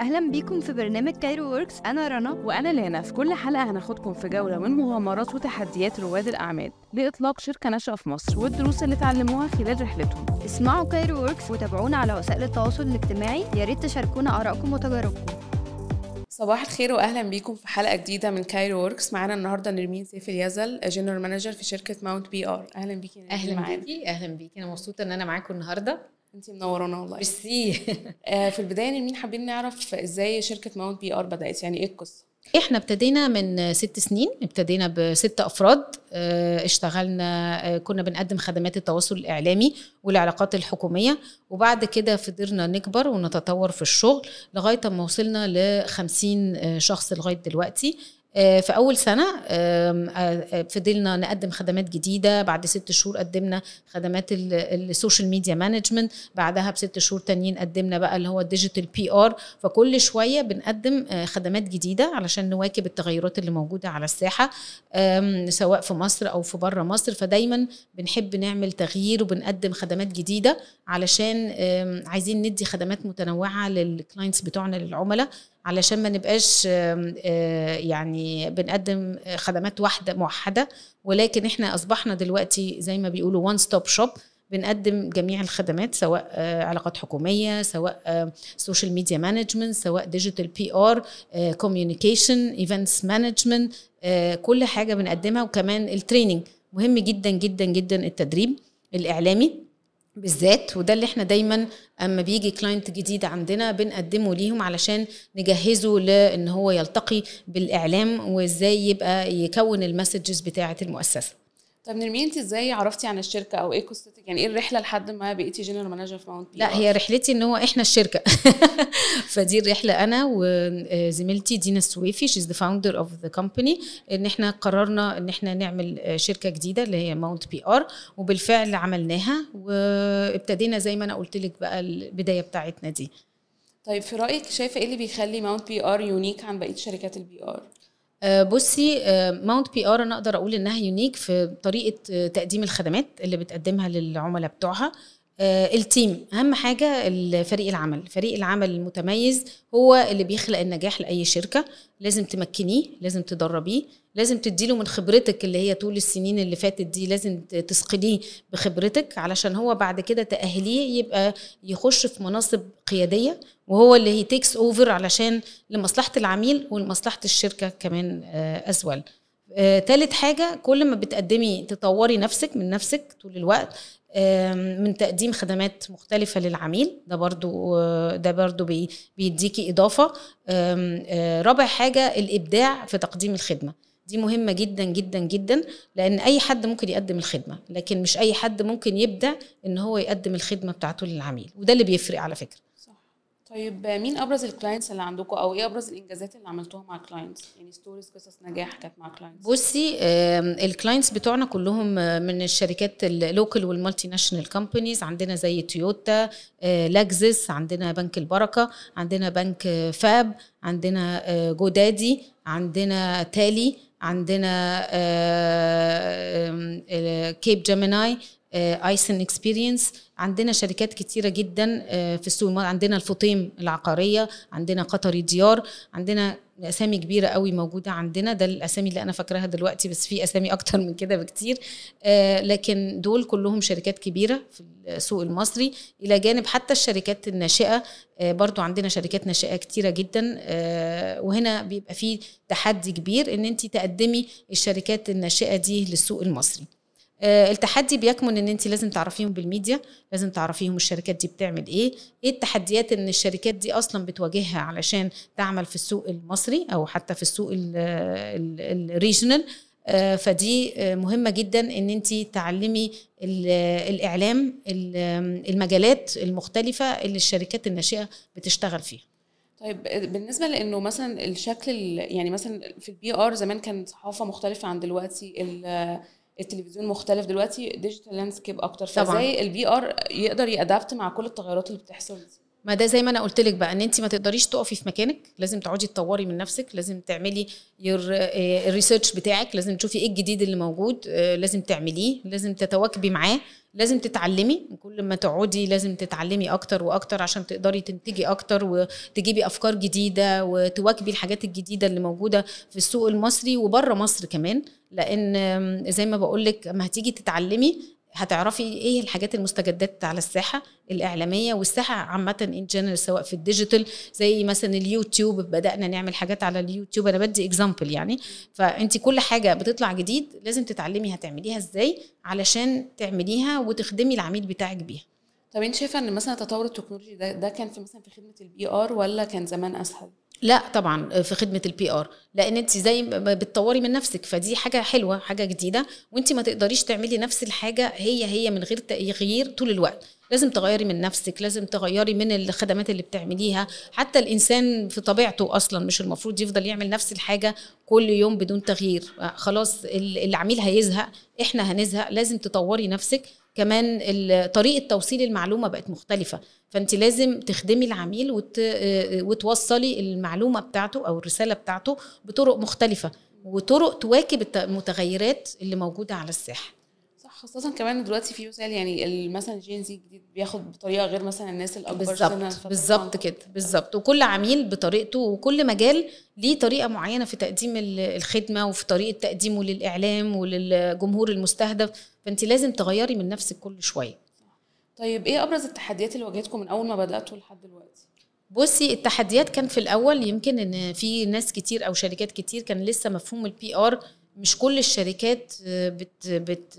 أهلا بيكم في برنامج Cairo Works أنا رنا. وأنا لانا في كل حلقة هناخدكم في جولة من مغامرات وتحديات رواد الأعمال لإطلاق شركة ناشئة في مصر والدروس اللي اتعلموها خلال رحلتهم. اسمعوا Cairo Works وتابعونا على وسائل التواصل الاجتماعي. يا ريت تشاركونا آرائكم وتجاربكم. صباح الخير واهلا بيكم في حلقة جديدة من Cairo Works معانا النهارده نرمين سيف اليزل general manager في شركة Mount PR أهلا بيكي نرمين. أهلا معانا. بيكي. أهلا بيكي. أنا مبسوطة إن أنا معاكم النهارده. انتي منورانا والله. ميرسي. آه في البداية نرمين حابين نعرف إزاي شركة Mount PR بدأت؟ يعني إيه القصة؟ إحنا ابتدينا من ست سنين ابتدينا بست افراد. آه، اشتغلنا آه، كنا بنقدم خدمات التواصل الاعلامي والعلاقات الحكومية. وبعد كده فضلنا نكبر ونتطور في الشغل لغاية ما وصلنا ل 50 آه، شخص لغاية دلوقتي. في أول سنة آم، آه، فضلنا نقدم خدمات جديدة. بعد ست شهور قدمنا خدمات ال- السوشيال ميديا management بعدها بست شهور تانيين قدمنا بقى اللي هو ال digital PR فكل شوية بنقدم آه، خدمات جديدة علشان نواكب التغيرات اللي موجودة على الساحة سواء في مصر أو في بره مصر. فدايما بنحب نعمل تغيير وبنقدم خدمات جديدة علشان عايزين ندي خدمات متنوعة لل clients بتوعنا للعملاء. علشان ما نبقاش آه، يعني بنقدم خدمات واحدة موحدة ولكن إحنا أصبحنا دلوقتي زي ما بيقولوا one stop shop بنقدم جميع الخدمات سواء آه، علاقات حكومية سواء social media management سواء digital PR communication events management كل حاجة بنقدمها وكمان ال training مهم جدا جدا جدا التدريب الإعلامي. بالذات وده اللي إحنا دايما أما بيجي client جديد عندنا بنقدمه ليهم علشان نجهزه لإن هو يلتقي بالإعلام وإزاي يبقى يكون ال messages بتاعة المؤسسة. طب نرمين انت إزاي؟ عرفتي عن الشركة أو إيه قصتك؟ يعني إيه الرحلة لحد ما بقيتي general manager في Mount لا هي رحلتي ان هو إحنا الشركة. فدي الرحلة أنا وزميلتي دينا السويفي she's the founder of the company ان إحنا قررنا ان إحنا نعمل آه، شركة جديدة اللي هي Mount PR وبالفعل عملناها وابتدينا زي ما أنا قلت لك بقى البداية بتاعتنا دي. طيب في رأيك شايفة إيه اللي بيخلي Mount PR unique عن بقية شركات ال PR آه، بصي Mount PR أنا أقدر أقول إنها unique في طريقة آه، تقديم الخدمات اللي بتقدمها للعملاء بتوعها. آه، ال team. أهم حاجة فريق العمل. فريق العمل المتميز هو اللي بيخلق النجاح لأي شركة. لازم تمكنيه لازم تدربيه لازم تديله من خبرتك اللي هي طول السنين اللي فاتت دي لازم ت- تصقليه بخبرتك علشان هو بعد كده تأهليه يبقى يخش في مناصب قيادية وهو اللي he takes over علشان لمصلحة العميل ولمصلحة الشركة كمان as well تالت حاجة كل ما بتقدمي تطوري نفسك من نفسك طول الوقت من تقديم خدمات مختلفة للعميل ده برضو آه، ده برضو بي- بيديكي إضافة. آه، رابع حاجة الإبداع في تقديم الخدمة. دي مهمة جدا جدا جدا لأن أي حد ممكن يقدم الخدمة لكن مش أي حد ممكن يبدع إن هو يقدم الخدمة بتاعته للعميل وده اللي بيفرق على فكرة. طيب مين أبرز ال clients اللي عندكم أو إيه أبرز الإنجازات اللي عملتوها مع clients يعني stories قصص نجاح كانت مع clients بصي ال clients بتوعنا كلهم آه، من الشركات ال local وال multinational companies عندنا زي تويوتا آه، لكزس عندنا بنك البركة عندنا بنك فاب عندنا آه، جودادي عندنا تالي عندنا كيب Gemini Essence Experience عندنا شركات كتيرة جدا آه، في السوق. عندنا الفطيم العقارية عندنا قطري ديار عندنا أسامي كبيرة قوي موجودة عندنا. ده الأسامي اللي أنا فاكراها دلوقتي بس في أسامي أكتر من كده بكتير. آه، لكن دول كلهم شركات كبيرة في السوق المصري. إلى جانب حتى الشركات الناشئة آه، برضو عندنا شركات ناشئة كتيرة جدا. آه، وهنا بيبقى في تحدي كبير إن انت تقدمي الشركات الناشئة دي للسوق المصري. آه، التحدي بيكمن إن انت لازم تعرفيهم بالميديا لازم تعرفيهم الشركات دي بتعمل إيه إيه التحديات إن الشركات دي أصلا بتواجهها علشان تعمل في السوق المصري أو حتى في السوق ال regional. فدي آه، مهمة جدا إن انت تعلمي ال- الإعلام ال- المجالات المختلفة اللي الشركات الناشئة بتشتغل فيها. طيب بالنسبة لإنه مثلا الشكل ال- يعني مثلا في ال PR زمان كان صحافه مختلفة عن دلوقتي التلفزيون مختلف دلوقتي digital landscape أكتر. فإزاي ال PR يقدر ي adapt مع كل التغيرات اللي بتحصل دي ما ده زي ما أنا قلت لك بقى إن انت ما تقدريش تقفي في مكانك لازم تقعدي تطوري من نفسك لازم تعملي الريسيرش بتاعك لازم تشوفي إيه الجديد اللي موجود آه، لازم تعمليه لازم تتواكبي معاه لازم تتعلمي كل ما تقعدي لازم تتعلمي أكتر وأكتر عشان تقدري تنتجي أكتر وتجيبي أفكار جديدة وتواكبي الحاجات الجديدة اللي موجودة في السوق المصري وبره مصر كمان لأن زي ما بقول لك اما هتيجي تتعلمي هتعرفي إيه الحاجات المستجدات على الساحة الإعلامية والساحة عامة in general سواء في ال digital زي مثلا اليوتيوب بدأنا نعمل حاجات على اليوتيوب. أنا بدي example يعني. فأنت كل حاجة بتطلع جديد لازم تتعلمي هتعمليها إزاي؟ علشان تعمليها وتخدمي العميل بتاعك بيها. طب أنت شايفة إن مثلا تطور ال technology ده ده كان في مثلا في خدمة ال PR ولا كان زمان أسهل؟ لا طبعا في خدمة ال PR لأن انت زي بتطوري من نفسك. فدي حاجة حلوة حاجة جديدة. وانت ما تقدريش تعملي نفس الحاجة هي هي من غير تغيير طول الوقت. لازم تغيري من نفسك لازم تغيري من الخدمات اللي بتعمليها. حتى الإنسان في طبيعته أصلا مش المفروض يفضل يعمل نفس الحاجة كل يوم بدون تغيير. آه، خلاص ال- العميل هيزهق إحنا هنزهق. لازم تطوري نفسك. كمان طريقة توصيل المعلومة بقت مختلفة. فأنت لازم تخدمي العميل وت... آه، وتوصلي المعلومة بتاعته أو الرسالة بتاعته بطرق مختلفة وطرق تواكب المتغيرات اللي موجودة على الساحة. خاصة كمان دلوقتي في وسائل يعني مثلا جين زي جديد بياخد بطريقة غير مثلا الناس الأكبر بالظبط بالظبط كده بالظبط. وكل عميل بطريقته وكل مجال ليه طريقة معينة في تقديم ال- الخدمة وفي طريقة تقديمه للإعلام وللجمهور المستهدف. فأنت لازم تغيري من نفسك كل شوية. طيب إيه أبرز التحديات اللي واجهتكم من أول ما بدأتوا لحد دلوقتي؟ بصي التحديات كان في الأول يمكن إن في ناس كتير أو شركات كتير كان لسه مفهوم ال PR مش كل الشركات آه، بت بت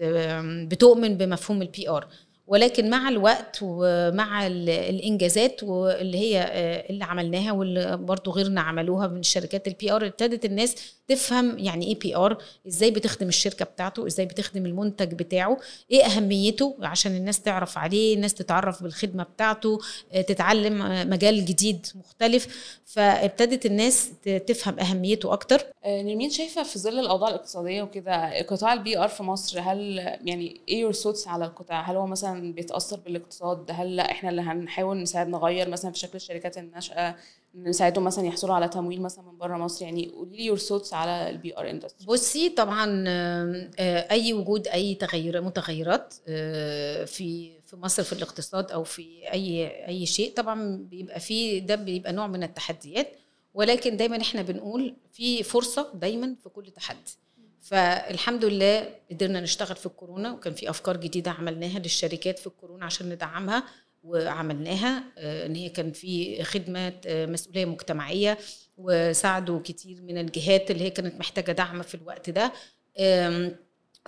بتؤمن بمفهوم ال PR ولكن مع الوقت ومع ال- الإنجازات واللي هي آه، اللي عملناها واللي برضو غيرنا عملوها من شركات ال PR ابتدت الناس تفهم يعني إيه PR إزاي بتخدم الشركة بتاعته إزاي بتخدم المنتج بتاعه إيه أهميته عشان الناس تعرف عليه الناس تتعرف بالخدمة بتاعته آه، تتعلم آه، مجال جديد مختلف فابتدت الناس تفهم أهميته أكتر نرمين شايفة في ظل الأوضاع الاقتصادية وكده قطاع ال PR في مصر هل يعني إيه your على القطاع؟ هل هو مثلا بيتأثر بالاقتصاد؟ هل لا إحنا اللي هنحاول نساعد نغير مثلا في شكل الشركات الناشئة نساعدهم مثلا يحصلوا على تمويل مثلا من بره مصر يعني قولي لي يور على البي ار اندستري بصي طبعا آه، أي وجود أي تغير متغيرات آه، في في مصر في الاقتصاد أو في أي أي شيء طبعا بيبقى فيه ده بيبقى نوع من التحديات ولكن دايما إحنا بنقول في فرصة دايما في كل تحدي فالحمد لله قدرنا نشتغل في الكورونا وكان في أفكار جديدة عملناها للشركات في الكورونا عشان ندعمها وعملناها. آه، إن هي كان في خدمه آه، مسؤولية مجتمعية وساعدوا كتير من الجهات اللي هي كانت محتاجة دعم في الوقت ده.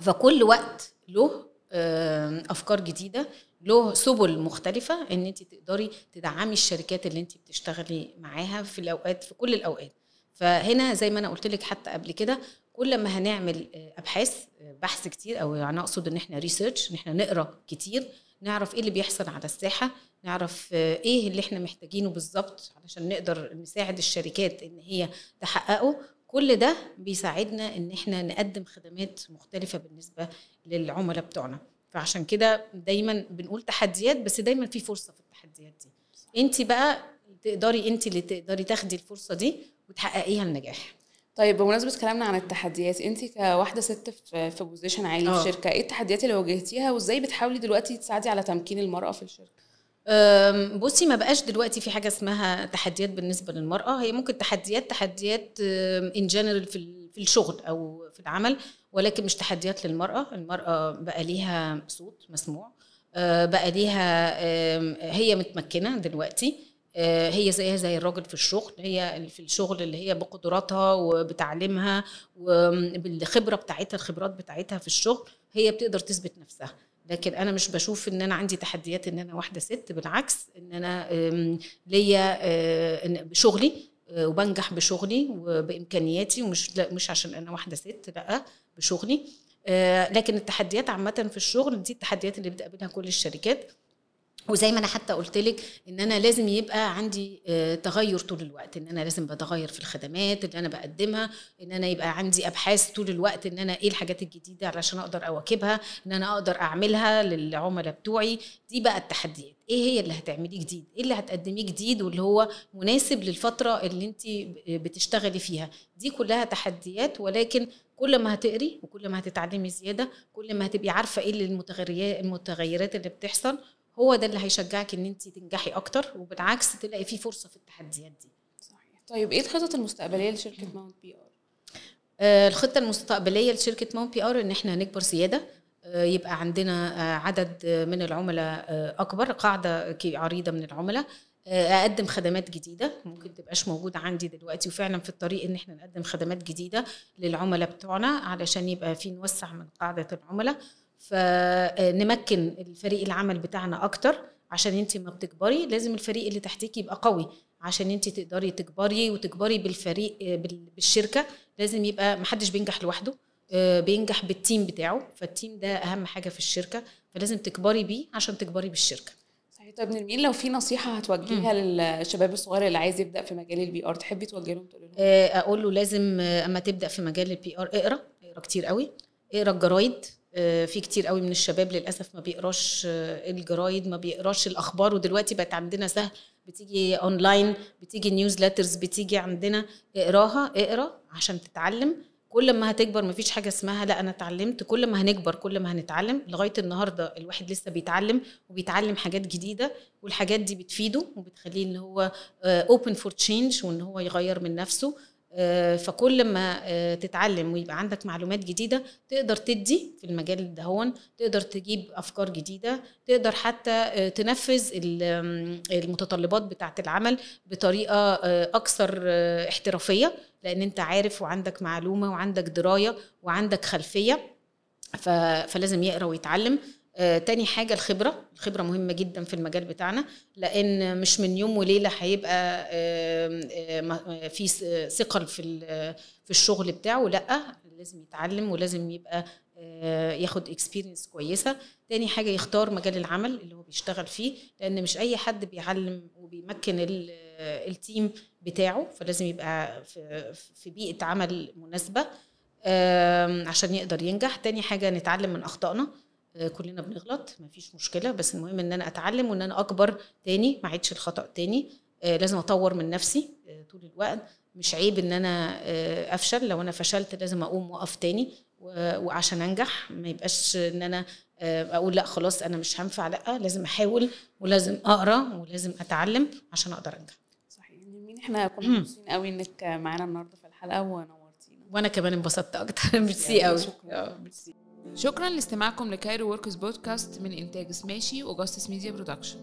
فكل وقت له أفكار جديدة له سبل مختلفة إن انت تقدري تدعمي الشركات اللي انت بتشتغلي معاها في الأوقات في كل الأوقات. فهنا زي ما أنا قلت لك حتى قبل كده كل ما هنعمل آه، أبحاث آه، بحث كتير أو يعني أقصد إن إحنا ريسيرش إن إحنا نقرأ كتير نعرف إيه اللي بيحصل على الساحة نعرف آه، إيه اللي إحنا محتاجينه بالظبط علشان نقدر نساعد الشركات إن هي تحققه. كل ده بيساعدنا إن إحنا نقدم خدمات مختلفة بالنسبة للعملاء بتوعنا. فعشان كده دايما بنقول تحديات بس دايما في فرصة في التحديات دي. انت بقى تقدري انت اللي تقدري تاخدي الفرصة دي وتحققيها النجاح طيب بمناسبة كلامنا عن التحديات انت كواحدة ست في في position عالي آه. في شركة إيه التحديات اللي واجهتيها؟ وازاي بتحاولي دلوقتي تساعدي على تمكين المرأة في الشركة؟ أم، بصي ما بقاش دلوقتي في حاجة اسمها تحديات بالنسبة للمرأة. هي ممكن تحديات تحديات in general في في الشغل أو في العمل ولكن مش تحديات للمرأة. المرأة بقى ليها صوت مسموع. أه، بقى ليها هي متمكنة دلوقتي. هي زيها زي الراجل في الشغل هي في الشغل اللي هي بقدراتها وبتعليمها وبالخبرة بتاعتها الخبرات بتاعتها في الشغل هي بتقدر تثبت نفسها. لكن أنا مش بشوف إن أنا عندي تحديات إن أنا واحدة ست بالعكس إن أنا ليا آه، بشغلي آه، وبنجح بشغلي وبإمكانياتي ومش مش عشان أنا واحدة ست لأ بشغلي. آه، لكن التحديات عامة في الشغل دي التحديات اللي بتقابلها كل الشركات. وزي ما أنا حتى قلت لك إن أنا لازم يبقى عندي آه، تغير طول الوقت إن أنا لازم بتغير في الخدمات اللي أنا بقدمها إن أنا يبقى عندي أبحاث طول الوقت إن أنا إيه الحاجات الجديدة علشان أقدر أواكبها إن أنا أقدر أعملها للعملاء بتوعي. دي بقى التحديات. إيه هي اللي هتعمليه جديد؟ إيه اللي هتقدميه جديد واللي هو مناسب للفترة اللي أنت بتشتغلي فيها؟ دي كلها تحديات ولكن كل ما هتقري وكل ما هتتعلمي زيادة كل ما هتبقي عارفة إيه المتغيرات المتغيرات اللي بتحصل هو ده اللي هيشجعك إن انت تنجحي أكتر وبالعكس تلاقي فيه فرصة في التحديات دي. صحيح. طيب إيه الخطط المستقبلية لشركة ماونت PR آه، الخطة المستقبلية لشركة ماونت PR إن إحنا نكبر زيادة آه، يبقى عندنا آه، عدد من العملاء أكبر قاعدة عريضة من العملاء أقدم خدمات جديدة ممكن تبقاش موجودة عندي دلوقتي وفعلا في الطريق إن إحنا نقدم خدمات جديدة للعملاء بتوعنا علشان يبقى في نوسع من قاعدة العملاء. فنمكن الفريق العمل بتاعنا أكتر عشان انت ما بتكبري. لازم الفريق اللي تحتيك يبقى قوي عشان انت تقدري تكبري وتكبري بالفريق بالشركة. لازم يبقى محدش بينجح لوحده آه، بينجح بال team بتاعه. فال team ده أهم حاجة في الشركة فلازم تكبري بيه عشان تكبري بالشركة. صحيح. طيب نرمين لو في نصيحة هتوجهيها للشباب الصغير اللي عايز يبدأ في مجال ال PR تحبي توجهي لهم تقولي لهم؟ آه، أقول له لازم آه، أما تبدأ في مجال ال PR اقرأ اقرأ كتير قوي اقرأ الجرايد. في كتير قوي من الشباب للأسف ما بيقراش آه، الجرايد ما بيقراش الأخبار ودلوقتي بقت عندنا سهل. بتيجي اونلاين بتيجي newsletters بتيجي عندنا اقراها اقرا عشان تتعلم. كل ما هتكبر مفيش حاجة اسمها لا أنا اتعلمت. كل ما هنكبر كل ما هنتعلم. لغاية النهارده الواحد لسه بيتعلم وبيتعلم حاجات جديدة والحاجات دي بتفيده وبتخليه إن هو open for change وإن هو يغير من نفسه. آه، فكل ما آه، تتعلم ويبقى عندك معلومات جديدة تقدر تدي في المجال ده تقدر تجيب أفكار جديدة تقدر حتى آه، تنفذ المتطلبات بتاعة العمل بطريقة أكثر احترافية لأن أنت عارف وعندك معلومة وعندك دراية وعندك خلفية فلازم يقرأ ويتعلم. آه، تاني حاجة الخبرة. الخبرة مهمة جدا في المجال بتاعنا لأن مش من يوم وليلة هيبقى في ثقل في في الشغل بتاعه. لأ لازم يتعلم ولازم يبقى آه، ياخد اكسبيرينس كويسة. تاني حاجة يختار مجال العمل اللي هو بيشتغل فيه لأن مش أي حد بيعلم وبيمكن التيم بتاعه. فلازم يبقى في بيئة عمل مناسبة عشان يقدر ينجح. تاني حاجة نتعلم من أخطائنا. كلنا بنغلط مفيش مشكلة بس المهم إن أنا أتعلم وإن أنا أكبر تاني ما أعيدش الخطأ تاني. آه، لازم أطور من نفسي آه، طول الوقت. مش عيب إن أنا أفشل لو أنا فشلت لازم أقوم وأقف تاني وعشان أنجح. ما يبقاش إن أنا أقول لأ خلاص أنا مش هنفع لأ لازم أحاول ولازم أقرأ ولازم أتعلم عشان أقدر أنجح. صحيح. نرمين إحنا كنا مبسوطين قوي إنك معانا النهارده في الحلقة ونورتينا وأنا كمان انبسطت أكتر. ميرسي قوي شكرا. شكرا لاستماعكم ل Cairo Works podcast من إنتاج سماشي و Justice Media Production.